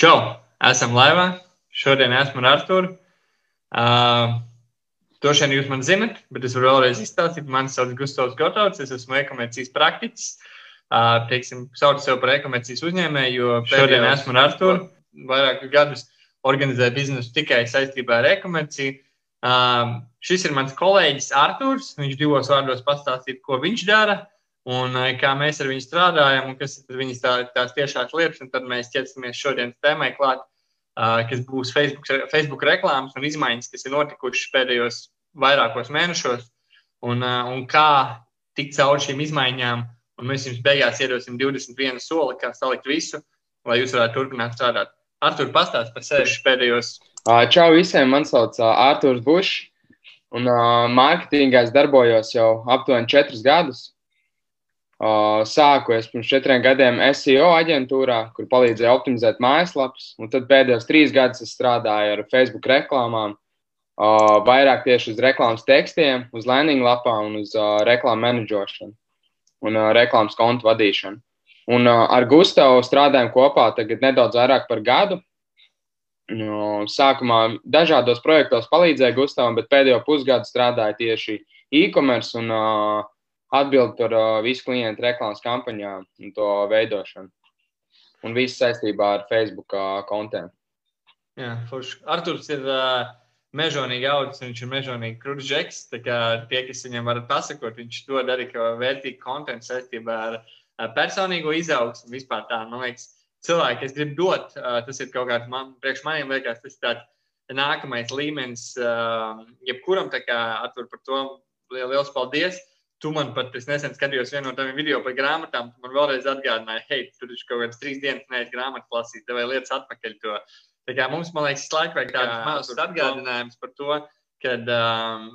Čau! Esam laivā. Šodien esmu ar Arthuru. Uh, Droši vien jūs mani zinat, bet es varu vēlreiz izstāstīt. Mani sauc Gustavs Gotovs, es esmu e-komercijas praktiķis. Uh, teiksim, saucu sevi par e-komercijas uzņēmēju, jo šodien esmu ar Arthuru. Vairākus gadus organizēju biznesu tikai saistībā ar e-komerciju. Uh, šis ir mans kolēģis Arthurs. Viņš divos vārdos pastāstīs, ko viņš dara un kā mēs ar viņu strādājam, un kas ir viņas tā, tās tiešās lietas. Tad mēs ķersimies šodienas tēmai klāt, uh, kas būs Facebook, Facebook reklāmas un izmaiņas, kas ir notikušas pēdējos vairākos mēnešos, un, uh, un kā tikt cauri šīm izmaiņām. Un mēs jums beigās iedosim 21 soli, kā salikt visu, lai jūs varētu turpināt strādāt. Artur, pastāst par sevi pēdējos. Čau visiem, man sauc Arturs Bušs, un uh, mārketingā es darbojos jau aptuveni četrus gadus. Sāku es pirms četriem gadiem SEO aģentūrā, kur palīdzēja optimizēt mājaslapas. Tad pēdējos trīs gadus es strādāju ar Facebook reklāmām, vairāk tieši uz reklāmas tekstiem, uz landing lapām un uz reklāmu menedžošanu un reklāmas kontu vadīšanu. Un ar Gustavu strādājam kopā tagad nedaudz vairāk par gadu. Sākumā dažādos projektos palīdzēja Gustavam, bet pēdējo pusgadu strādāju tieši e-commerce un uh, atbild par uh, visu klientu reklāmas kampaņām un to veidošanu. Un viss saistībā ar Facebook uh, kontiem. Jā, forši. Arturs ir uh, mežonīgi audzis, viņš ir mežonīgi krūžģeks. Tie, kas viņam varat pasakot, viņš dod arī vērtīgu kontentu saistībā ar uh, personīgo izaugsmu. Vispār tā, man liekas, cilvēki, kas grib dot, uh, tas ir kaut kāds, man, priekš maniem liekas, tas ir tāds nākamais līmenis. Uh, jebkuram tā kā Artur par to liels paldies. Tu man pat, es nesen skatījos vienu no taviem video par grāmatām, tu man vēlreiz atgādināji, hei, tur taču kaut kādas trīs dienas neesi grāmatu lasīt, tev ir lietas atpakaļ to. Tā kā mums, man liekas, laikam vajag tādus mazus atgādinājumus par to, kad, um,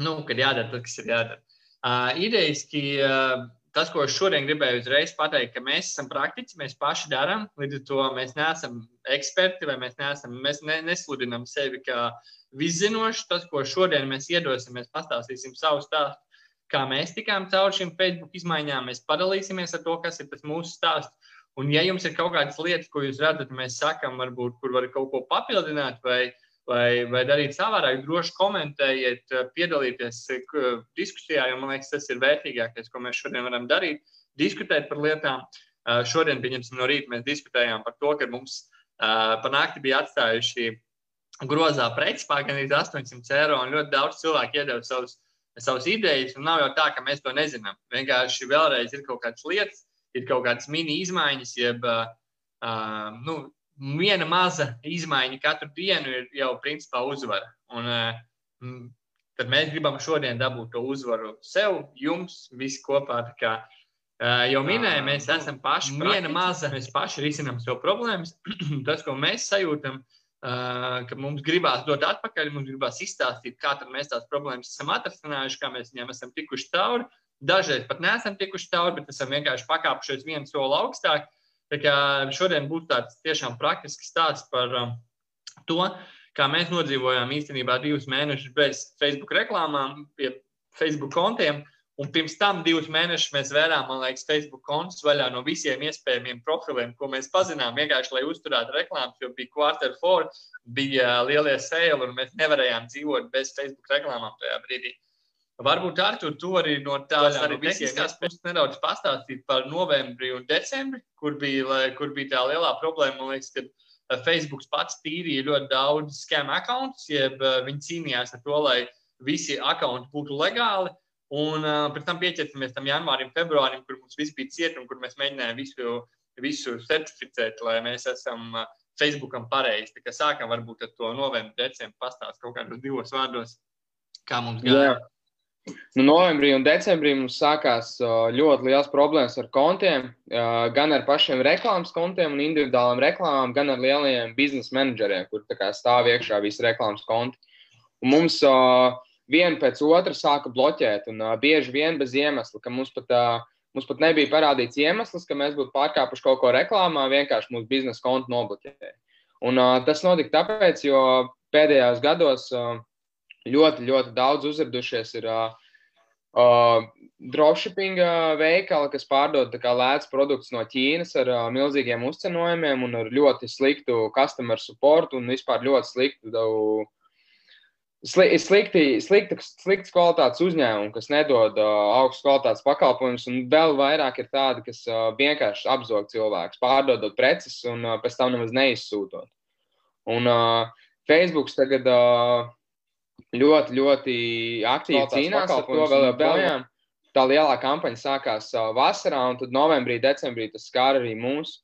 nu, kad jādara tas, kas ir jādara. Uh, idejiski uh, tas, ko es šodien gribēju uzreiz pateikt, ka mēs esam praktiķi, mēs paši darām, līdz ar to mēs neesam eksperti vai mēs, neesam, mēs ne, nesludinam sevi kā viszinoši. Tas, ko šodien mēs iedosim, mēs pastāstīsim savu stāstu kā mēs tikām cauri šīm Facebook izmaiņām. Mēs padalīsimies ar to, kas ir tas mūsu stāsts. Un, ja jums ir kaut kādas lietas, ko jūs redzat, mēs sakām, varbūt, kur var kaut ko papildināt vai, vai, vai darīt savādāk, droši komentējiet, piedalīties diskusijā, jo man liekas, tas ir vērtīgākais, ko mēs šodien varam darīt. Diskutēt par lietām. Šodien, pieņemsim, no rīta mēs diskutējām par to, ka mums pa nakti bija atstājuši grozā preces pār gan 800 eiro, un ļoti daudz cilvēku iedeva savus savas idejas, un nav jau tā, ka mēs to nezinām. Vienkārši vēlreiz ir kaut kādas lietas, ir kaut kādas mini izmaiņas, jeb uh, nu, viena maza izmaiņa katru dienu ir jau principā uzvara. Un, uh, tad mēs gribam šodien dabūt to uzvaru sev, jums, visi kopā. Kā, uh, jau minēju, mēs esam paši viena maza, mēs paši risinām savu problēmas. Tas, ko mēs sajūtam, uh, ka mums gribās dot atpakaļ, mums gribās izstāstīt, kā mēs tās problēmas esam atrisinājuši, kā mēs viņiem esam tikuši cauri. Dažreiz pat neesam tikuši cauri, bet esam vienkārši pakāpušies vienu soli augstāk. Tā kā šodien būs tāds tiešām praktisks stāsts par to, kā mēs nodzīvojām īstenībā divus mēnešus bez Facebook reklāmām, pie Facebook kontiem. Uh, Un pirms tam divus mēnešus mēs vērām, man liekas, Facebook kontus vaļā no visiem iespējamiem profiliem, ko mēs pazinām. Vienkārši, lai uzturētu reklāmas, jo bija quarter four, bija lielie sēli, un mēs nevarējām dzīvot bez Facebook reklāmām tajā brīdī. Varbūt Artur, tu arī no tās arī tehniskās puses nedaudz pastāstīt par novembri un decembri, kur bija, kur bija tā lielā problēma. Man liekas, ka Facebook pats tīrīja ļoti daudz scam accountus, jeb eh, viņi cīnījās ar to, lai visi accounti būtu legāli. Un uh, pēc tam pieķersimies tam janvārim, februārim, kur mums viss bija cieta un kur mēs mēģinājām visu, visu certificēt, lai mēs esam uh, Facebookam pareizi. Tā kā sākam varbūt ar to novembri, decembri pastāst kaut kādos divos vārdos, kā mums gāja. Nu, novembrī un decembrī mums sākās ļoti liels problēmas ar kontiem, gan ar pašiem reklāmas kontiem un individuālām reklāmām, gan ar lielajiem biznesa menedžeriem, kur stāv iekšā visi reklāmas konti. Un mums uh, vienu pēc otra sāka bloķēt, un uh, bieži vien bez iemesla, ka mums pat, uh, mums pat nebija parādīts iemesls, ka mēs būtu pārkāpuši kaut ko reklāmā, vienkārši mūsu biznesa kontu nobloķēja. Un, uh, tas notika tāpēc, jo pēdējos gados uh, ļoti, ļoti daudz uzradušies ir uh, uh, dropshipping veikali, kas pārdod lētus produktus no Ķīnas ar uh, milzīgiem uzcenojumiem un ar ļoti sliktu customer support un vispār ļoti sliktu, sli, slikti, slikti, slikts kvalitātes uzņēmumu, kas nedod uh, augstas kvalitātes pakalpojumus, un vēl vairāk ir tādi, kas uh, vienkārši apzog cilvēkus, pārdodot preces un uh, pēc tam nemaz neizsūtot. Un uh, Facebook tagad uh, ļoti, ļoti aktīvi cīnās ar to vēl joprojām. Tā lielā kampaņa sākās uh, vasarā, un tad novembrī, decembrī tas skāra arī mūs.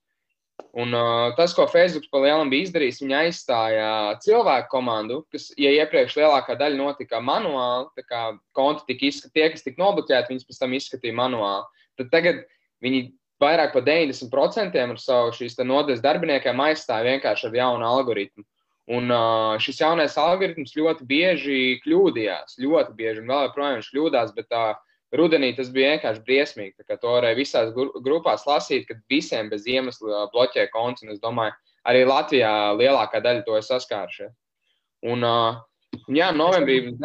Un, uh, tas, ko Facebook pa lielam bija izdarījis, viņi aizstāja cilvēku komandu, kas, ja iepriekš lielākā daļa notika manuāli, tā kā konti tika izskatīti, tie, kas tika nobloķēti, viņas pēc tam izskatīja manuāli. Tad tagad viņi vairāk par 90% ar savu šīs nodeļas darbiniekiem aizstāja vienkārši ar jaunu algoritmu. Un uh, šis jaunais algoritms ļoti bieži kļūdījās, ļoti bieži, un vēl joprojām viņš kļūdās, bet uh, rudenī tas bija vienkārši briesmīgi. Tā kā to varēja visās grupās lasīt, kad visiem bez iemesla bloķē konts, es domāju, arī Latvijā lielākā daļa to ir saskārušies. Un, uh, jā, novembrī.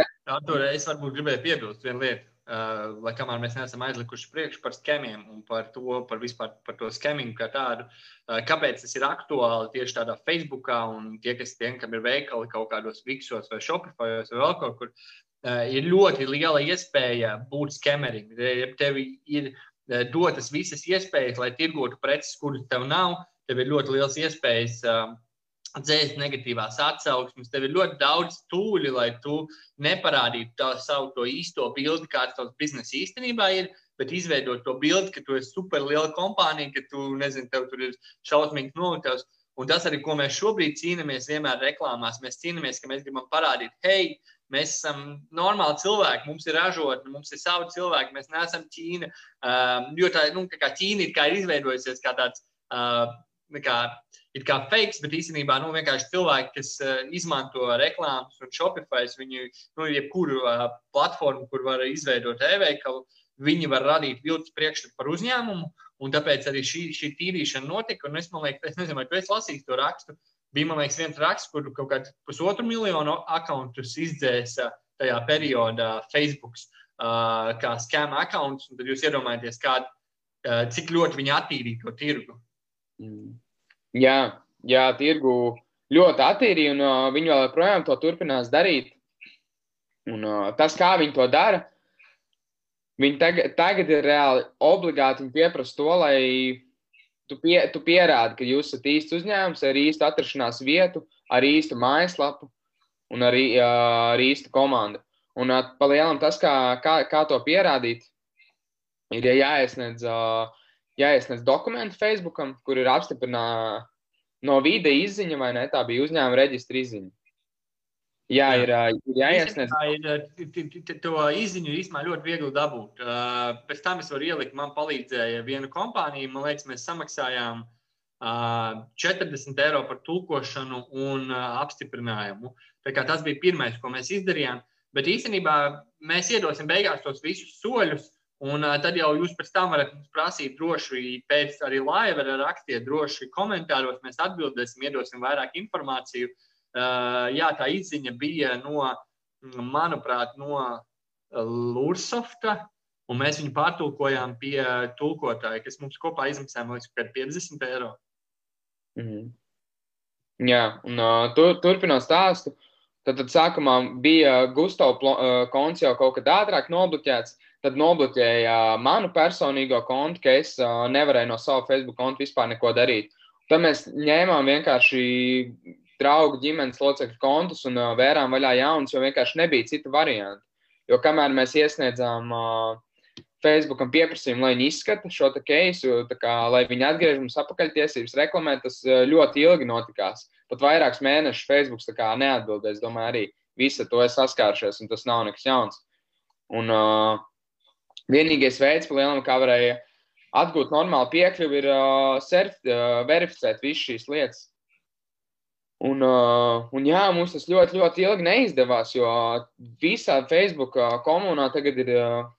Tur es varbūt gribēju piebilst vienu lietu. Uh, lai kamēr mēs neesam aizlikuši priekšu par skemiem un par to, par vispār par to skemingu kā tādu, uh, kāpēc tas ir aktuāli tieši tādā Facebookā un tie, kas tiem, kam ir veikali kaut kādos Viksos vai Shopifyos vai vēl kaut kur, uh, ir ļoti liela iespēja būt skemerim. Tev ir dotas visas iespējas, lai tirgotu preces, kuras tev nav. Tev ir ļoti liels iespējas uh, dzēst negatīvās atsauksmes. Tev ir ļoti daudz tūļi, lai tu neparādītu tā, savu to īsto bildi, kāds tavs biznesa īstenībā ir, bet izveidot to bildi, ka tu esi super liela kompānija, ka tu, nezini, tev tur ir šausmīgs noliktavs. Un tas arī, ko mēs šobrīd cīnāmies, vienmēr reklāmās, mēs cīnāmies, ka mēs gribam parādīt, hei, mēs esam normāli cilvēki, mums ir ražotne, mums ir savi cilvēki, mēs neesam Ķīna. Um, jo tā, nu, kā Ķīna ir, kā ir izveidojusies kā tāds uh, kā, it kā fakes, bet īstenībā nu, vienkārši cilvēki, kas uh, izmanto reklāmas un Shopify, viņu, nu, jebkuru uh, platformu, kur var izveidot e-veikalu, viņi var radīt viltus priekšstatu par uzņēmumu. Un tāpēc arī šī, šī tīrīšana notika. Es, liekas, es nezinu, vai tu esi lasījis to rakstu. Bija, man liekas, viens raksts, kur kaut kāds pusotru miljonu akkontus izdzēsa tajā periodā Facebook uh, kā scam accounts. Tad jūs iedomājaties, kā, uh, cik ļoti viņi attīrīja to tirgu. Mm. Jā, jā tirgu ļoti attīrīja, un uh, viņi joprojām to turpinās darīt. Un, uh, tas, kā viņi to dara, viņi tagad, tagad ir reāli obligāti. Pieprasa to, lai tu, pie, tu pierādi, ka jūs esat īsts uzņēmums ar īstu atrašanās vietu, ar īstu mājaslapu un uh, ar īstu komandu. Un palielam tas, kā, kā, kā to pierādīt, ir jāiesniedz. Jāiesniedz dokumenti Facebookam, kur ir apstiprināta no vide izziņa, vai ne? Tā bija uzņēmuma reģistra izziņa. Jā, ir, ir jāiesniedz. Ir, to izziņu īstenībā ļoti viegli dabūt. Pēc tam es varu ielikt, man palīdzēja viena kompānija. Man liekas, mēs samaksājām 40 eiro par tulkošanu un apstiprinājumu. Tas bija pirmais, ko mēs izdarījām. Bet īstenībā mēs iedosim beigās tos visus soļus, Un tad jau jūs pēc tam varat mums prasīt, droši pēc arī laiva rakstiet, droši komentāros. Mēs atbildēsim, iedosim vairāk informāciju. Uh, jā, tā izziņa bija no, manuprāt, no Lursofta. Un mēs viņu pārtulkojām pie tulkotāja, kas mums kopā izmaksāja liekas, 50 eiro. Mm -hmm. Jā, un uh, tur, turpinot stāstu, tad, tad sākumā bija Gustavs konts jau kaut kad ātrāk nobloķēts tad nobloķēja manu personīgo kontu, ka es nevarēju no sava Facebook konta vispār neko darīt. Tad mēs ņēmām vienkārši draugu ģimenes locekļu kontus un vērām vaļā jaunus, jo vienkārši nebija cita varianta. Jo kamēr mēs iesniedzām uh, Facebookam pieprasījumu, lai viņi izskata šo keisu, kā, lai viņi atgriež mums atpakaļtiesības reklamēt, tas ļoti ilgi notikās. Pat vairākus mēnešus Facebook neatbildēs. Domāju, arī visi to ir saskārušies, un tas nav nekas jauns. Un, uh, Vienīgais veids, lielam, kā varēja atgūt normālu piekļuvi, ir uh, serf, uh, verificēt visas šīs lietas. Un, uh, un jā, mums tas ļoti, ļoti ilgi neizdevās, jo visā Facebook komunā tagad ir uh,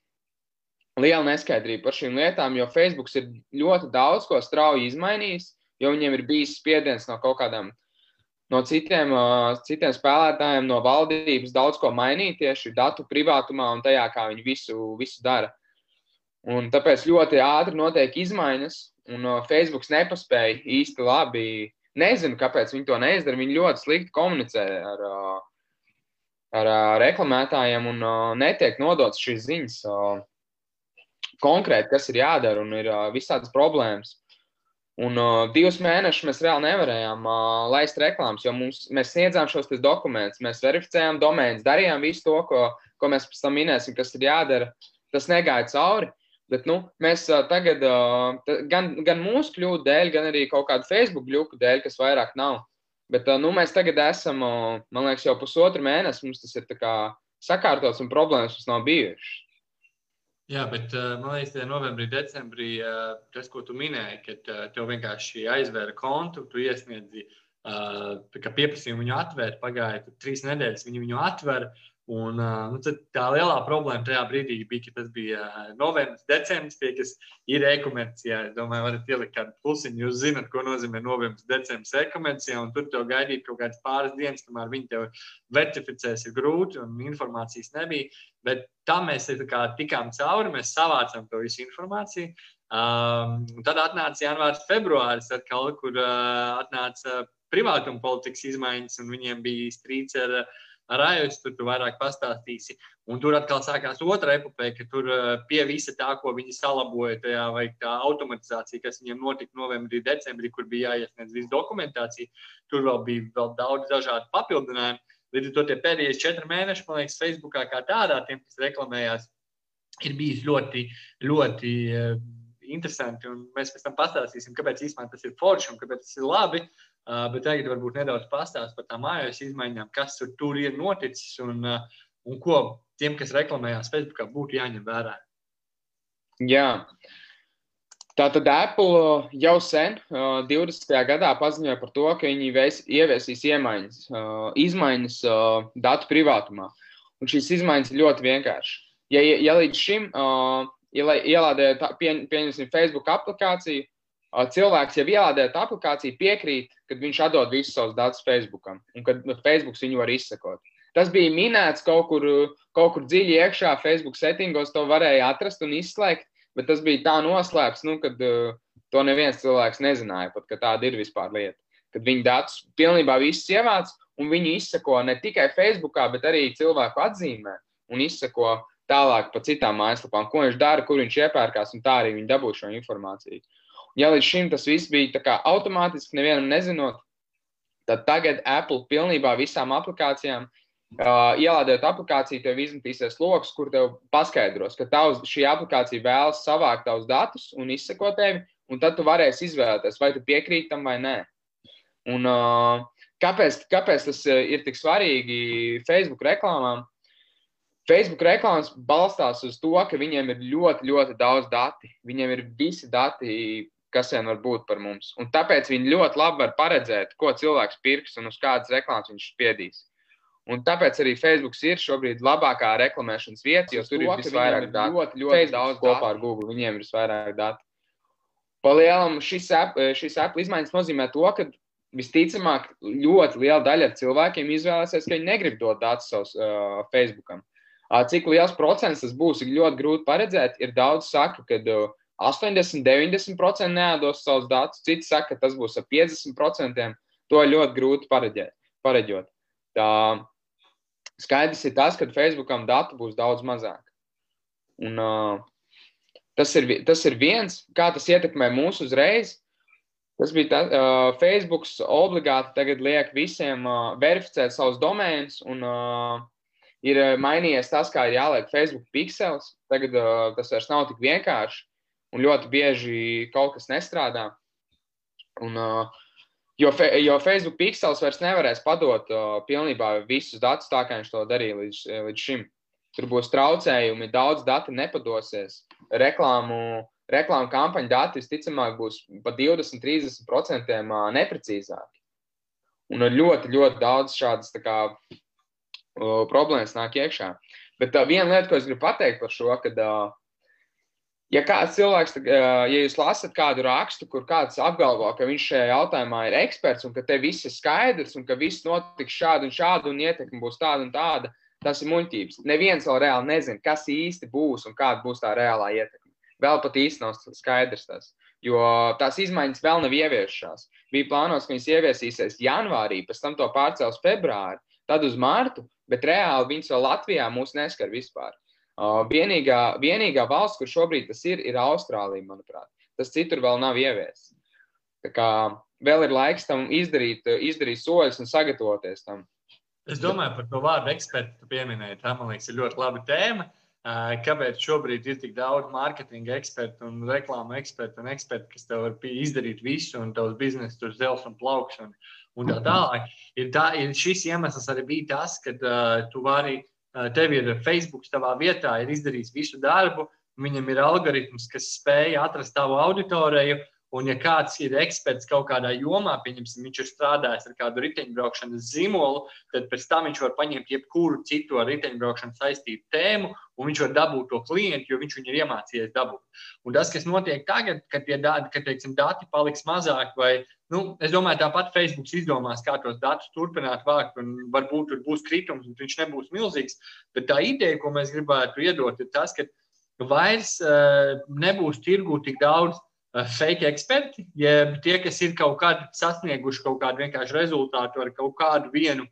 liela neskaidrība par šīm lietām, jo Facebook ir ļoti daudz ko strauji izmainījis, jo viņiem ir bijis spiediens no kaut kādām no citiem, citiem spēlētājiem, no valdības daudz ko mainīt tieši datu privātumā un tajā, kā viņi visu, visu dara. Un tāpēc ļoti ātri notiek izmaiņas, un Facebook nepaspēja īsti labi. Nezinu, kāpēc viņi to neizdara. Viņi ļoti slikti komunicē ar, ar, ar reklamētājiem un netiek nodots šīs ziņas konkrēti, kas ir jādara un ir visādas problēmas. Un uh, divus mēnešus mēs reāli nevarējām uh, laist reklāmas, jo mums, mēs sniedzām šos dokumentus, mēs verificējām domēnus, darījām visu to, ko, ko mēs pēc tam minēsim, kas ir jādara. Tas negāja cauri. Bet nu, mēs tagad, gan, gan mūsu kļūdu dēļ, gan arī kaut kādu Facebook kļūdu dēļ, kas vairāk nav. Bet nu, mēs tagad esam, man liekas, jau pusotru mēnesi. Mums tas ir sakārtots un problēmas mums nav bijušas. Jā, bet man liekas, ka novembrī, decembrī tas, ko tu minēji, ka uh, tev vienkārši aizvēra kontu, tu iesniedzi pieprasījumu viņu atvērt. Pagāja trīs nedēļas, viņi viņu atvēra. Un, nu, tā lielā problēma tajā brīdī bija, ka tas bija novembris, decembris, tie, kas ir e-komercijā. Es domāju, varat ielikt kādu plusiņu. Jūs zinat, ko nozīmē novembris, decembris e-komercijā, un tur tev gaidīt kaut kādas pāris dienas, kamēr viņi tev verificēs, ir grūti un informācijas nebija. Bet tam mēs kā, tikām cauri, mēs savācām to visu informāciju. Um, tad atnāca janvārs, februāris, atkal, kur uh, atnāca privātuma politikas izmaiņas, un viņiem bija strīds ar uh, ar iOS, tur tu vairāk pastāstīsi. Un tur atkal sākās otra epopēja, ka tur eh, pie visa tā, ko viņi salaboja, tajā vai tā automatizācija, kas viņiem notika novembrī, decembrī, kur bija jāiesniedz visa dokumentācija, tur vēl bija vēl daudz dažādu papildinājumu. Līdz ar to tie pēdējie četri mēneši, man liekas, Facebookā kā tādā, tiem, kas reklamējās, ir bijis ļoti, ļoti uh, interesanti. Mēs pēc tam pastāstīsim, kāpēc īstenībā tas ir forši un kāpēc tas ir labi. Uh, bet tagad varbūt nedaudz pastāstīt par tām mājās izmaiņām, kas tur, tur ir noticis un, uh, un ko tiem, kas reklamējās Facebookā, būtu jāņem vērā. Jā. Tātad Apple jau sen, 20. gadā, paziņoja par to, ka viņi ieviesīs iemaiņas, izmaiņas datu privātumā. Un šīs izmaiņas ir ļoti vienkāršas. Ja, ja līdz šim, ja ielādējat, pie, pieņemsim, Facebook aplikāciju, cilvēks jau ielādējot aplikāciju, piekrīt, kad viņš atdod visus savus datus Facebookam un kad nu, Facebook viņu var izsekot. Tas bija minēts kaut kur, kaut kur dziļi iekšā, Facebook settingos to varēja atrast un izslēgt, bet tas bija tā noslēpts, nu, kad uh, to neviens cilvēks nezināja, pat, ka tāda ir vispār lieta. Kad viņi datus pilnībā visus ievāc un viņi izsako ne tikai Facebookā, bet arī cilvēku atzīmē un izsako tālāk pa citām mājaslapām, ko viņš dara, kur viņš iepērkās, un tā arī viņi dabū šo informāciju. Ja līdz šim tas viss bija automātiski, nevienam nezinot, tad tagad Apple pilnībā visām aplikācijām, uh, ielādējot aplikāciju, tev izmetīsies lokus, kur tev paskaidros, ka tavs, šī aplikācija vēlas savākt tavus datus un izsekot tevi, un tad tu varēsi izvēlēties, vai tu piekrīti tam vai nē. Un, uh, kāpēc, kāpēc tas ir tik svarīgi Facebook reklāmām? Facebook reklāmas balstās uz to, ka viņiem ir ļoti, ļoti daudz dati. Viņiem ir visi dati kas vien var būt par mums. Un tāpēc viņi ļoti labi var paredzēt, ko cilvēks pirks un uz kādas reklāmas viņš spiedīs. Un tāpēc arī Facebook ir šobrīd labākā reklamēšanas vieta, jo tur to, ir visvairāk datu. Ļoti, ļoti Facebook daudz kopā ar Google. Viņiem ir visvairāk datu. Palielam šis, app, šis app izmaiņas nozīmē to, ka visticamāk ļoti liela daļa cilvēkiem izvēlēsies, ka viņi negrib dot datus savus uh, Facebookam. Uh, cik liels procents tas būs, ir ļoti grūti paredzēt. Ir daudz saka, ka uh, 80, 90% neādos savus datus, citi saka, ka tas būs ap 50%. To ir ļoti grūti pareģēt, pareģot. Tā skaidrs ir tas, ka Facebookam datu būs daudz mazāk. Un, uh, tas, ir, tas ir viens, kā tas ietekmē mūs uzreiz. Tas bija tas, uh, Facebook obligāti liek visiem uh, verificēt savus domēnus, un uh, ir mainījies tas, kā ir jāliek Facebook pixels. Tagad uh, tas vairs nav tik vienkārši un ļoti bieži kaut kas nestrādā. Un, uh, jo, fe, jo Facebook pixels vairs nevarēs padot uh, pilnībā visus datus tā, kā viņš to darīja līdz, līdz šim. Tur būs traucējumi, daudz datu nepadosies. Reklāmu, reklāmu kampaņu dati visticamāk būs pa 20-30% neprecīzāki. Un ļoti, ļoti daudz šādas uh, problēmas nāk iekšā. Bet uh, viena lieta, ko es gribu pateikt par šo, kad uh, ja kāds cilvēks, ja jūs lasat kādu rakstu, kur kāds apgalvo, ka viņš šajā jautājumā ir eksperts un ka te viss ir skaidrs un ka viss notiks šādi un šādi un ietekme būs tāda un tāda, tas ir muļķības. Neviens vēl reāli nezina, kas īsti būs un kāda būs tā reālā ietekme. Vēl pat īsti nav skaidrs tas, jo tās izmaiņas vēl nav ieviešās. Bija plānots, ka viņas ieviesīsies janvārī, pēc tam to pārcels februārī, tad uz mārtu, bet reāli viņas vēl Latvijā mūs neskar vispār. Uh, vienīgā, vienīgā valsts, kur šobrīd tas ir, ir Austrālija, manuprāt. Tas citur vēl nav ieviesis. Tā kā vēl ir laiks tam izdarīt, izdarīt soļus un sagatavoties tam. Es domāju par to vārdu ekspertu pieminēt. Tā, man liekas, ir ļoti laba tēma. Uh, kāpēc šobrīd ir tik daudz mārketinga ekspertu un reklāmu ekspertu un ekspertu, kas tev var izdarīt visu, un tavs biznesa tur zels un plauks un, tā tālāk? Ir, tā, ir šis iemesls arī bija tas, ka uh, tu vari tev ir Facebook, tavā vietā ir izdarījis visu darbu, viņam ir algoritms, kas spēj atrast tavu auditoriju. Un, ja kāds ir eksperts kaut kādā jomā, pieņemsim, viņš ir strādājis ar kādu riteņbraukšanas zīmolu, tad pēc tam viņš var paņemt jebkuru citu ar riteņbraukšanu saistītu tēmu, un viņš var dabūt to klientu, jo viņš viņu ir iemācījies dabūt. Un tas, kas notiek tagad, kad tie dati, kad, teiksim, dati paliks mazāk vai Nu, es domāju, tāpat Facebook izdomās, kā tos datus turpināt vākt, un varbūt tur būs kritums, un viņš nebūs milzīgs. Bet tā ideja, ko mēs gribētu iedot, ir tas, ka vairs uh, nebūs tirgu tik daudz fake eksperti, jeb tie, kas ir kaut kādi sasnieguši kaut kādu vienkāršu rezultātu ar kaut kādu vienu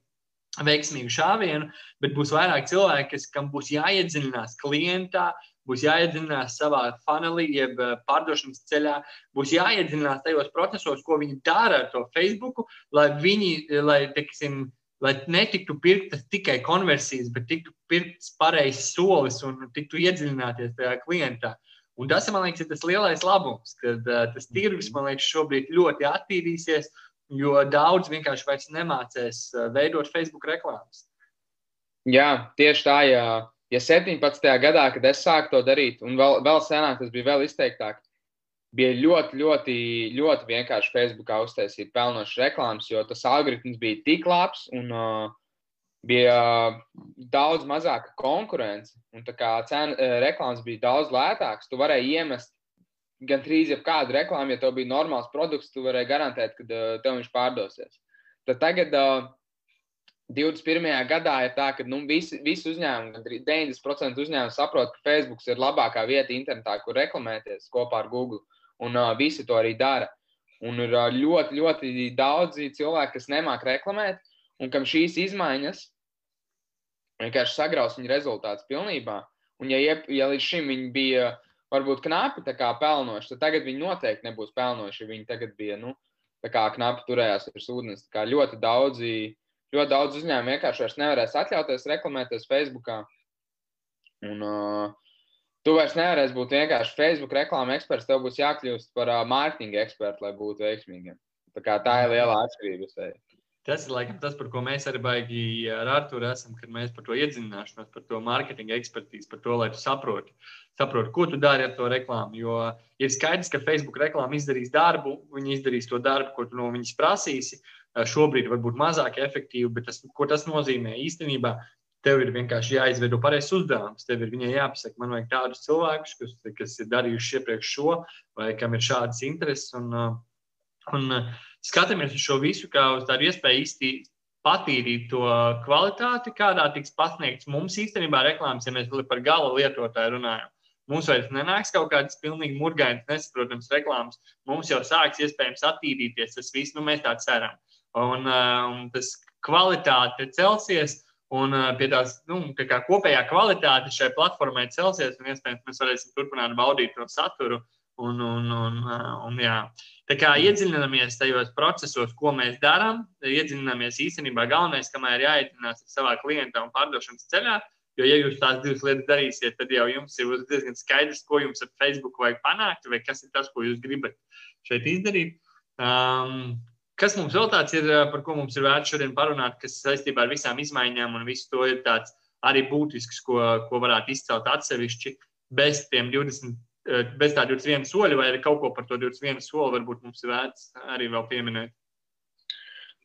veiksmīgu šāvienu, bet būs vairāk cilvēki, kas, kam būs jāiedziļinās klientā, būs jāiedziļinās savā funnelī, jeb eh, pārdošanas ceļā, būs jāiedziļinās tajos procesos, ko viņi dara ar to Facebook, lai viņi, lai, teiksim, lai netiktu pirktas tikai konversijas, bet tiktu pirkts pareizs solis un tiktu iedziļināties tajā klientā. Un tas, man liekas, ir tas lielais labums, kad uh, tas tirgus, man liekas, šobrīd ļoti attīrīsies, jo daudz vienkārši vairs nemācēs uh, veidot Facebook reklāmas. Jā, tieši tā, jā ja 17. gadā, kad es sāku to darīt, un vēl, vēl senāk tas bija vēl izteiktāk, bija ļoti, ļoti, ļoti vienkārši Facebookā uztaisīt pelnošas reklāmas, jo tas algoritms bija tik labs un uh, bija daudz mazāka konkurence. Un tā kā cena, reklāmas bija daudz lētākas, tu varēji iemest gan trīs jebkādu reklāmu, ja tev bija normāls produkts, tu varēji garantēt, ka tev viņš pārdosies. Tad tagad uh, 21. gadā ir tā, ka nu, visi, visi uzņēmumi, 90% uzņēmumu saprot, ka Facebook ir labākā vieta internetā, kur reklamēties kopā ar Google. Un uh, visi to arī dara. Un ir uh, ļoti, ļoti daudzi cilvēki, kas nemāķi reklamēt, un kam šīs izmaiņas vienkārši sagraus viņu rezultātus pilnībā. Un, ja, iep, ja līdz šim viņi bija varbūt knapi pelnoši, tad tagad viņi noteikti nebūs pelnoši. Viņi tagad bija nu, knapi turējās ar ūdeni. Ļoti daudzi ļoti daudz uzņēmumu vienkārši vairs nevarēs atļauties reklamēties Facebook. Un uh, tu vairs nevarēsi būt vienkārši Facebook reklāmas eksperts, tev būs jākļūst par uh, mārketinga ekspertu, lai būtu veiksmīgiem. Tā, tā ir liela atšķirība. Tas ir laikam tas, par ko mēs arī baigi ar Arthuru esam, kad mēs par to iedzināšanos, par to mārketinga ekspertīzi, par to, lai tu saproti, saproti, ko tu dari ar to reklāmu. Jo ir skaidrs, ka Facebook reklāma izdarīs darbu, viņi izdarīs to darbu, ko tu no viņas prasīsi, šobrīd varbūt mazāk efektīvi, bet tas, ko tas nozīmē īstenībā, tev ir vienkārši jāizveido pareizs uzdevums. Tev ir jāpasaka, man vajag tādus cilvēkus, kas, kas ir darījuši iepriekš šo, vai kam ir šādas intereses. Un, un skatāmies uz šo visu kā uz tādu iespēju īsti patīrīt to kvalitāti, kādā tiks pasniegts mums īstenībā reklāmas, ja mēs par gala lietotāju runājam. Mums vairs nenāks kaut kādas pilnīgi murgainas, nesaprotamas reklāmas. Mums jau sāks iespējams attīrīties tas viss, nu mēs tā ceram un, uh, un tas kvalitāte celsies. Un uh, pie tās nu, tā kopējā kvalitāte šai platformai celsies, un iespējams mēs varēsim turpināt baudīt to saturu. Un, un, un, uh, un, jā. tā kā iedziļināmies tajos procesos, ko mēs darām, iedziļināmies īstenībā galvenais, kamēr jāiedziļinās savā klienta un pārdošanas ceļā. Jo, ja jūs tās divas lietas darīsiet, tad jau jums ir diezgan skaidrs, ko jums ar Facebook vajag panākt, vai kas ir tas, ko jūs gribat šeit izdarīt. Um, Kas mums vēl tāds ir, par ko mums ir vērts šodien parunāt, kas saistībā ar visām izmaiņām un visu to ir tāds arī būtisks, ko, ko varētu izcelt atsevišķi bez tiem 20, bez tā 21 soļa, vai arī kaut ko par to 21 soli varbūt mums ir vērts arī vēl pieminēt.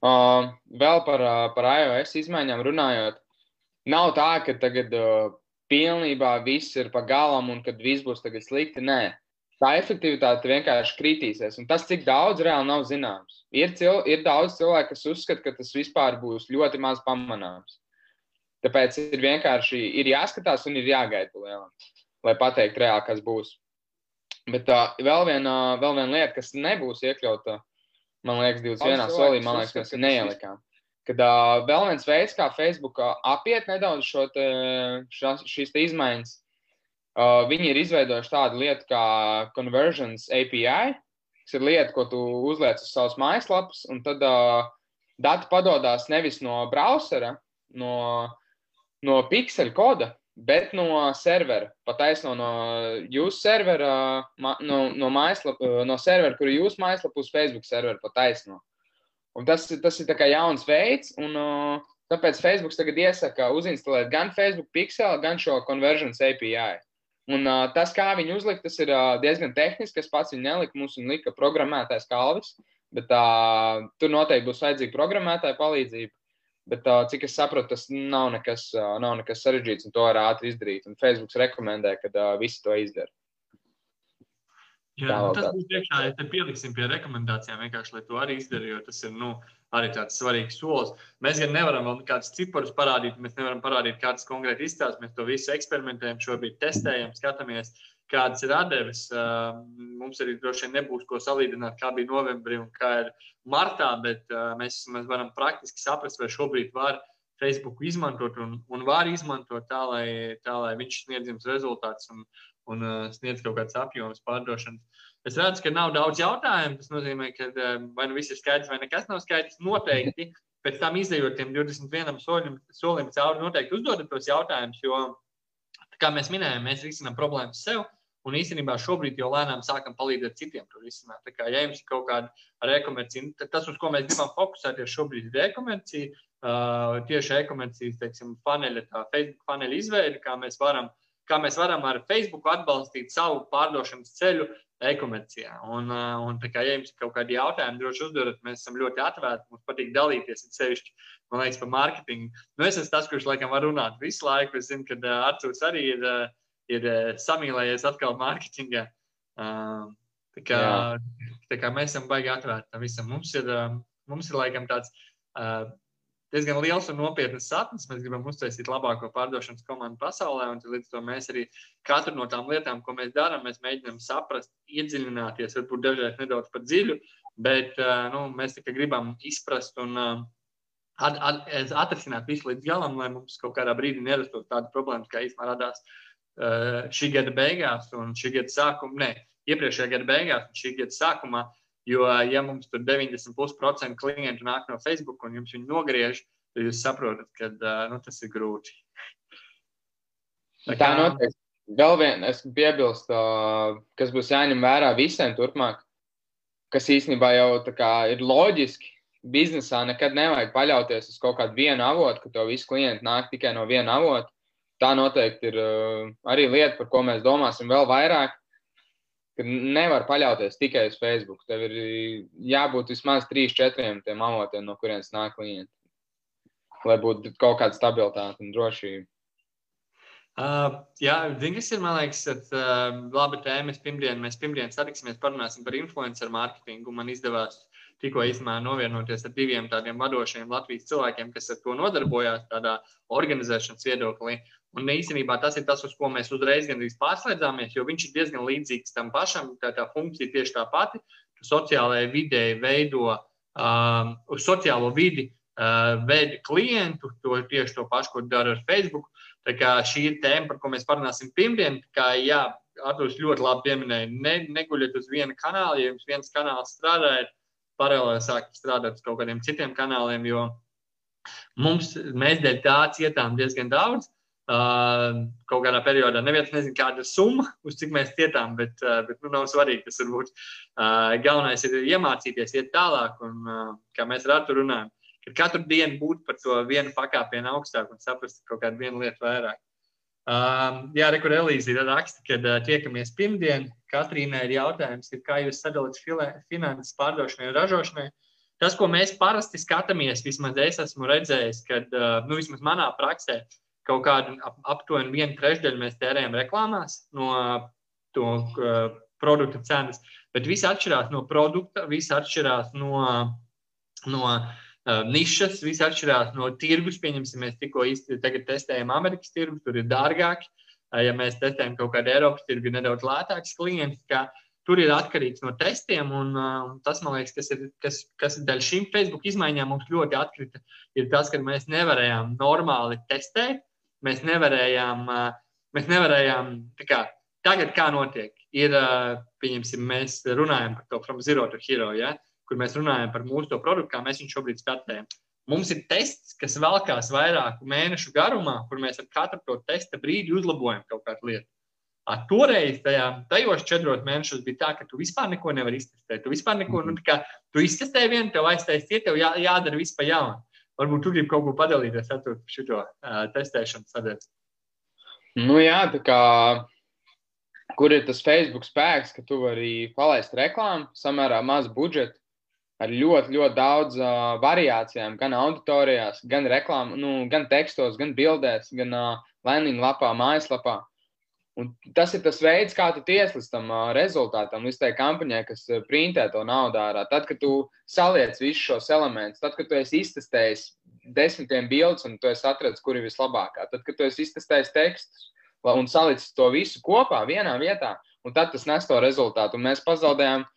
Uh, vēl par, uh, par iOS izmaiņām runājot, nav tā, ka tagad uh, pilnībā viss ir pa galam un kad viss būs tagad slikti. Nē, tā efektivitāte vienkārši kritīsies. Un tas, cik daudz reāli nav zināms. Ir, cil, ir daudz cilvēku, kas uzskata, ka tas vispār būs ļoti maz pamanāms. Tāpēc ir vienkārši ir jāskatās un ir jāgaida lielam, lai pateiktu reāli, kas būs. Bet uh, vēl, viena, vēl viena lieta, kas nebūs iekļauta, man liekas, 21. solī, man liekas, mēs neielikām. Kad uh, vēl viens veids, kā Facebook apiet nedaudz šo te, šas, šīs te izmaiņas, uh, viņi ir izveidojuši tādu lietu kā Conversions API, kas ir lieta, ko tu uzliec uz savas mājaslapas, un tad uh, dati padodas nevis no browsera, no no pixeļu koda, bet no servera. Pataisno no jūsu servera, no, no, mājaslapa, no servera, kur ir jūsu mājaslapa, uz Facebook servera pataisno. Un tas, tas ir jauns veids, un uh, tāpēc Facebook tagad iesaka uzinstalēt gan Facebook Pixel, gan šo Conversions API. Un, uh, tas, kā viņi uzlika, tas ir uh, diezgan tehniski. Es pats viņu neliku, mums viņa lika programmētājs Kalvis, bet uh, tur noteikti būs vajadzīga programmētāja palīdzība. Bet, uh, cik es saprotu, tas nav nekas, uh, nav nekas sarežģīts, un to var ātri izdarīt. Un Facebook rekomendē, ka uh, visi to izdara. Jā, nu, tas būs priekšā, ja te pieliksim pie rekomendācijām, vienkārši, lai to arī izdarītu, jo tas ir nu, arī tāds svarīgs solis. Mēs gan nevaram vēl kādus ciparus parādīt, mēs nevaram parādīt, kādas konkrēti izstāstus. Mēs to visu eksperimentējam, šobrīd testējam, skatāmies. Uh, kādas ir atdeves. Mums arī droši vien nebūs ko salīdzināt, kā bija novembrī un kā ir martā, bet mēs, mēs varam praktiski saprast, vai šobrīd var Facebook izmantot un, un var izmantot tā, lai, tā, lai viņš sniedz jums rezultātus un, un sniedz kaut kāds apjoms pārdošanas. Es redzu, ka nav daudz jautājumu. Tas nozīmē, ka vai nu viss ir skaidrs, vai nekas nav skaidrs. Noteikti pēc tam izējot tiem 21 soļiem, solim cauri, noteikti uzdodat tos jautājumus, jo, kā mēs minējām, mēs risinām problēmas sev. Un īstenībā šobrīd jau lēnām sākam palīdzēt citiem to risināt. Tā kā ja jums ir kaut kāda rekomercija, tad tas, uz ko mēs gribam fokusēties šobrīd, ir e-komercija. Uh, tieši e-komercijas, paneļa, tā Facebook paneļa izveide, kā mēs varam, kā mēs varam ar Facebook atbalstīt savu pārdošanas ceļu e-komercijā. Un, uh, un tā kā ja jums ir kaut kādi jautājumi, droši uzdodiet, mēs esam ļoti atvērti, mums patīk dalīties, ir sevišķi, man liekas, par mārketingu. Nu, es esmu tas, kurš laikam var runāt visu laiku. Es zinu, ka uh, Arcūs arī ir. Uh, ir uh, samīlējies atkal mārketingā. Uh, tā, kā, Jā. tā kā mēs esam baigi atvērti tam visam. Mums ir, uh, mums ir laikam tāds uh, diezgan liels un nopietns sapnis. Mēs gribam uztaisīt labāko pārdošanas komandu pasaulē, un līdz to mēs arī katru no tām lietām, ko mēs darām, mēs mēģinām saprast, iedziļināties, varbūt dažreiz nedaudz par dziļu, bet uh, nu, mēs tikai gribam izprast un at, at, atrisināt visu līdz galam, lai mums kaut kādā brīdī nerastos tāda problēma, kā īstenībā radās uh, Eh, šī gada beigās un šī gada sākumā, ne, iepriekšējā gada beigās un šī gada sākumā. Jo, ja mums tur 90% klientu nāk no Facebook un jums viņi nogriež, tad jūs saprotat, ka uh, nu, tas ir grūti. Tā, tā noteikti. Vēl viena, es piebilstu, kas būs jāņem vērā visiem turpmāk, kas īstenībā jau kā, ir loģiski. Biznesā nekad nevajag paļauties uz kaut kādu vienu avotu, ka to visi klienti nāk tikai no viena avota tā noteikti ir uh, arī lieta, par ko mēs domāsim vēl vairāk. Nevar paļauties tikai uz Facebook. Tev ir jābūt vismaz trīs, četriem tiem avotiem, no kurienes nāk klienti. Lai būtu kaut kāda stabilitāte un drošība. Uh, jā, kas ir, liekas, at, uh, laba tēma. Mēs pirmdien, mēs pirmdien satiksimies, parunāsim par influencer mārketingu. Man izdevās tikko īstenībā novienoties ar diviem tādiem vadošiem Latvijas cilvēkiem, kas ar to nodarbojās tādā organizēšanas viedoklī. Un īstenībā tas ir tas, uz ko mēs uzreiz gandrīz pārslēdzāmies, jo viņš ir diezgan līdzīgs tam pašam. Tā, tā funkcija tieši tā pati. Sociālajai videi veido um, uz sociālo vidi, uh, veidi klientu, to tieši to pašu, ko dara ar Facebook. Tā kā šī ir tēma, par ko mēs parunāsim pirmdien. Kā, jā, Arthurs ļoti labi pieminēja, ne, neguļiet uz viena kanāla. Ja jums viens kanāls strādā, paralēli sākt strādāt uz kaut kādiem citiem kanāliem, jo mums, mēs dēļ tā cietām diezgan daudz. Uh, kaut kādā periodā neviens nezina, kāda ir summa, uz cik mēs cietām, bet, uh, bet nu, nav svarīgi. Tas varbūt uh, galvenais ir iemācīties, iet tālāk, un uh, kā mēs ar Artu runājam, ka katru dienu būt par to vienu pakāpienu augstāk un saprast kaut kādu vienu lietu vairāk. Um, jā, rekur Elīze raksta, ka uh, tiekamies pirmdien. Katrīnai ir jautājums, kā jūs sadalāt finanses pārdošanai un ražošanai. Tas, ko mēs parasti skatāmies, vismaz es esmu redzējis, kad, uh, nu, vismaz manā praksē, kaut kādu ap, aptuveni vienu trešdaļu mēs tērējam reklāmās no to uh, produktu cenas, bet viss atšķirās no produkta, viss atšķirās no, no uh, nišas, viss atšķirās no tirgus. Pieņemsim, mēs tikko tagad testējam Amerikas tirgus, tur ir dārgāk. Uh, ja mēs testējam kaut kādu Eiropas tirgu, nedaudz lētāks klients. Kā, Tur ir atkarīgs no testiem, un uh, tas, man liekas, kas ir, kas, kas ir daļa šīm Facebook izmaiņām, mums ļoti atkrita, ir tas, ka mēs nevarējām normāli testēt, mēs nevarējām, uh, mēs nevarējām kā, tagad kā notiek. Ir, uh, pieņemsim, mēs runājam par to from zero to hero, ja? Kur mēs runājam par mūsu produktu, kā mēs viņu šobrīd startējam. Mums ir tests, kas velkās vairāku mēnešu garumā, kur mēs ar katru to testa brīdi uzlabojam kaut kādu lietu. A, toreiz, tajā, tajos četros mēnešos, bija tā, ka tu vispār neko nevari iztestēt. Tu vispār neko, nu, kā, tu iztestēji vienu, tev aiztaisīja, tev jā, jādara viss pa jaunu. Varbūt tu gribi kaut ko padalīties ar šo uh, testēšanu sadaļu. Nu, jā, tā kā kur ir tas Facebook spēks, ka tu vari palaist reklāmu, samērā maz budžeta, ar ļoti, ļoti daudz uh, variācijām, gan auditorijās, gan reklāmā, nu, gan tekstos, gan bildēs, gan uh, landing lapā, mājaslapā. Un tas ir tas veids, kā tu tiec līdz tam uh, rezultātam, līdz tai kampaņai, kas uh, printē to naudu ārā. Tad, kad tu saliec visus šos elementus, tad, kad tu esi iztestējis desmitiem bildus un tu esi atradzis, kur ir vislabākā, tad, kad tu esi iztestējis tekstus un salicis to visu kopā vienā vietā, un tad tas nes to rezultātu. Un mēs pazaudējām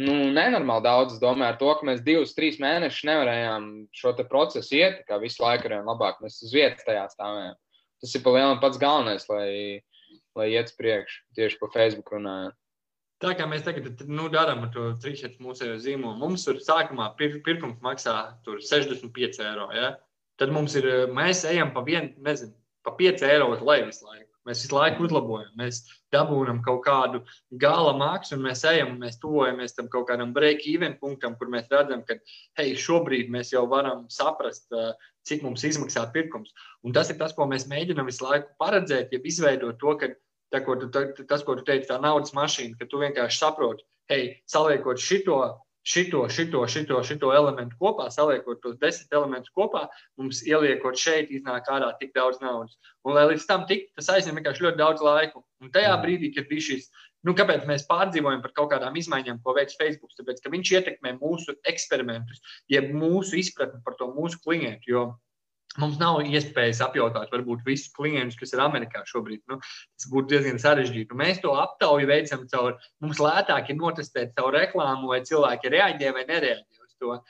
nu, nenormāli daudz. Es domāju, ar to, ka mēs divus, trīs mēnešus nevarējām šo procesu iet, kā visu laiku ar vien labāk. Mēs uz vietas tajā stāvējām. Tas ir pa lielam pats galvenais, lai lai iet uz priekšu, tieši pa Facebook runājot. Tā kā mēs tagad nu, darām to trīsdesmit mūsu zīmolu, mums tur sākumā pir, pirkums maksā 65 eiro. Ja? Tad mums ir, mēs ejam pa vienu, nezinu, pa 5 eiro uz leju visu laiku. Mēs visu laiku uzlabojam, mēs dabūjam kaut kādu gala maksu, un mēs ejam, un mēs tuvojamies tam kaut kādam break-even punktam, kur mēs redzam, ka hei, šobrīd mēs jau varam saprast, cik mums izmaksā pirkums. Un tas ir tas, ko mēs mēģinām visu laiku paredzēt, ja izveidot to, ka tā, ko tu, tā, tas, ko tu teici, tā naudas mašīna, ka tu vienkārši saproti, hei, saliekot šito, šito, šito, šito, šito elementu kopā, saliekot tos desmit elementus kopā, mums ieliekot šeit, iznāk ārā tik daudz naudas. Un, lai līdz tam tiktu, tas aizņem vienkārši ļoti daudz laika. Un tajā brīdī, kad bija šīs Nu, kāpēc mēs pārdzīvojam par kaut kādām izmaiņām, ko veids Facebook? Tāpēc, ka viņš ietekmē mūsu eksperimentus, jeb mūsu izpratni par to mūsu klientu. Mums nav iespējas apjautāt, varbūt visus klientus, kas ir Amerikā šobrīd. Nu, tas būtu diezgan sarežģīti. Mēs to aptauju veicam caur, mums lētāk ir notestēt savu reklāmu, vai cilvēki reaģē vai nereaģē uz to.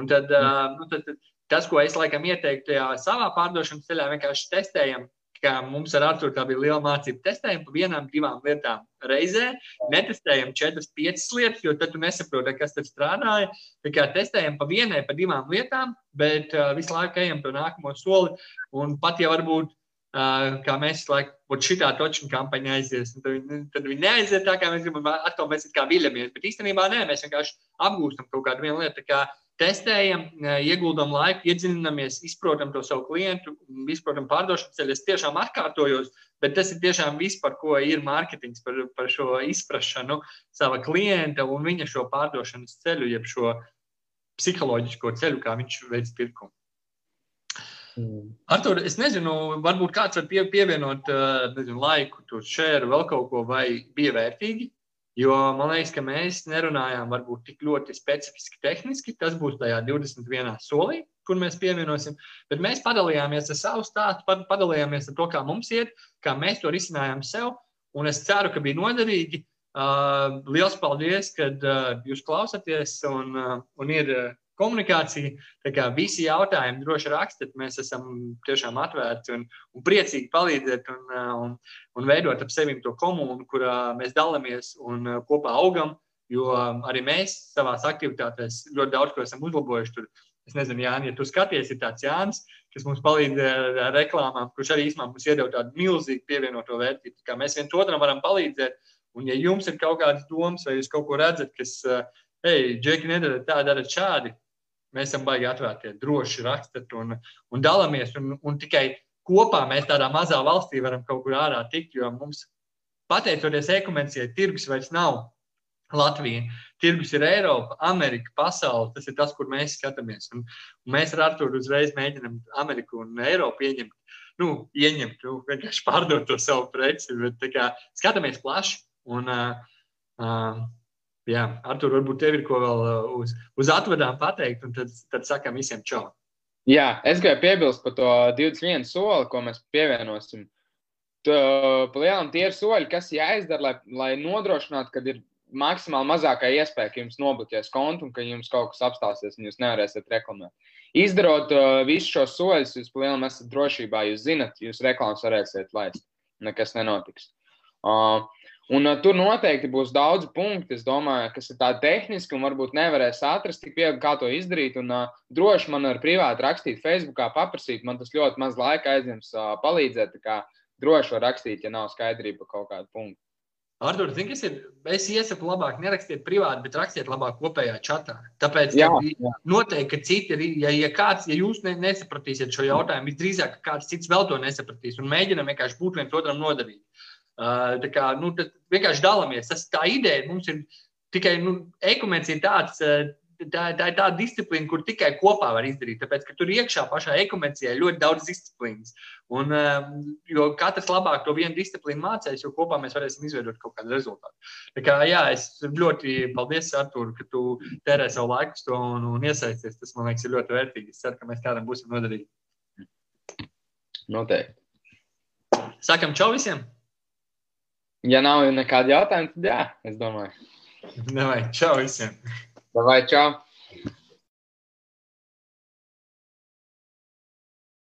Un tad, mm. nu, tad, tad tas, ko es laikam ieteiktu, tajā savā pārdošanas ceļā, vienkārši testējam ka mums ar Arthuru tā bija liela mācība. Testējam pa vienām, divām lietām reizē, netestējam četras, piecas lietas, jo tad tu nesaproti, kas tur strādāja. Tā kā testējam pa vienai, pa divām lietām, bet uh, visu laiku ejam to nākamo soli. Un pat ja varbūt Uh, kā mēs laikam, šī točna kampaņa aizies. Tad viņi, tad viņi neaiziet tā, kā mēs gribam. Atkal mēs kā viļamies. Bet īstenībā nē, mēs vienkārši apgūstam kaut kādu lietu testējam, ieguldam laiku, iedziļināmies, izprotam to savu klientu, izprotam pārdošanas ceļu. Es tiešām atkārtojos, bet tas ir tiešām viss, par ko ir mārketings, par, par šo izpratšanu sava klienta un viņa šo pārdošanas ceļu, jeb šo psiholoģisko ceļu, kā viņš veids pirkumu. Mm. Artur, es nezinu, varbūt kāds var pie, pievienot nezinu, laiku, tur šēru, vēl kaut ko, vai bija vērtīgi Jo man liekas, ka mēs nerunājām varbūt tik ļoti specifiski tehniski. Tas būs tajā 21. solī, kur mēs pievienosim. Bet mēs padalījāmies ar savu stāstu, padalījāmies ar to, kā mums iet, kā mēs to risinājām sev. Un es ceru, ka bija noderīgi. Uh, liels paldies, ka uh, jūs klausāties un, uh, un ir uh, komunikācija. Tā kā visi jautājumi droši rakstiet, mēs esam tiešām atvērti un, un priecīgi palīdzēt un, un, un veidot ap sevi to komunu, kurā mēs dalāmies un kopā augam. Jo arī mēs savā aktivitātēs ļoti daudz ko esam uzlabojuši. Tur. Es nezinu, Jānis, ja tu skaties, ir tāds Jānis, kas mums palīdz ar reklāmām, kurš arī īstenībā mums iedod tādu milzīgu pievienoto vērtību. Kā mēs viens otram varam palīdzēt. Un, ja jums ir kaut kādas domas, vai jūs kaut ko redzat, kas, hei, Džeki, nedara tā, dara šādi, Mēs esam baigi atvērti, droši rakstat un, un dalāmies. Un, un tikai kopā mēs tādā mazā valstī varam kaut kur ārā tikt, jo mums, pateicoties e-komercijai, tirgus vairs nav Latvija. Tirgus ir Eiropa, Amerika, pasaule. Tas ir tas, kur mēs skatāmies. Un, un mēs ar Arthuru uzreiz mēģinām Ameriku un Eiropu pieņemt. nu, ieņemt, nu, vienkārši pārdot to savu preci. Bet kā, skatāmies plaši. Un, uh, uh, jā, Artur, varbūt tev ir ko vēl uz, uz atvedām pateikt, un tad, tad sakam visiem čau. Jā, es gribēju piebilst par to 21 soli, ko mēs pievienosim. Palielinām tie ir soļi, kas jāizdara, lai, lai nodrošinātu, ka ir maksimāli mazākā iespēja, ka jums nobloķēs kontu un ka jums kaut kas apstāsies un jūs nevarēsiet reklamēt. Izdarot uh, visus šos soļus, jūs palielinām esat drošībā, jūs zinat, jūs reklāmas varēsiet laist. Nekas nenotiks. Uh, Un uh, tur noteikti būs daudz punktu, domāju, kas ir tādi tehniski un varbūt nevarēs atrast tik viegli, kā to izdarīt. Un uh, droši man var privāti rakstīt, Facebookā paprasīt, man tas ļoti maz laika aizņems uh, palīdzēt. Kā droši var rakstīt, ja nav skaidrība kaut kādu punktu. Artur, zini, kas ir? Es iesaku, labāk nerakstiet privāti, bet rakstiet labāk kopējā čatā. Tāpēc jā, jā. noteikti, ka citi ja, ja, kāds, ja jūs ne, nesapratīsiet šo jautājumu, visdrīzāk, kāds cits vēl to nesapratīs un mēģinam vienkārši būt viens otram noderīgi. Tā kā, nu, vienkārši dalāmies. Tas tā ideja mums ir tikai nu, ekumens ir tāds. Tā, tā ir tāda disciplīna, kur tikai kopā var izdarīt. Tāpēc, ka tur iekšā pašā ekomencijā ir ļoti daudz disciplīnas. Un, jo katrs labāk to vienu disciplīnu mācīs, jo kopā mēs varēsim izveidot kaut kādu rezultātu. Tā kā, jā, es ļoti paldies, Artur, ka tu tērē savu laiku uz to un, un iesaisties. Tas man liekas, ir ļoti vērtīgi. Es ceru, ka mēs kādam būsim noderīgi. Noteikti. Sakam, čau visiem! Ja nav nekādi jautājumi, tad jā, es domāju. Davai, čau visiem! Davai, čau!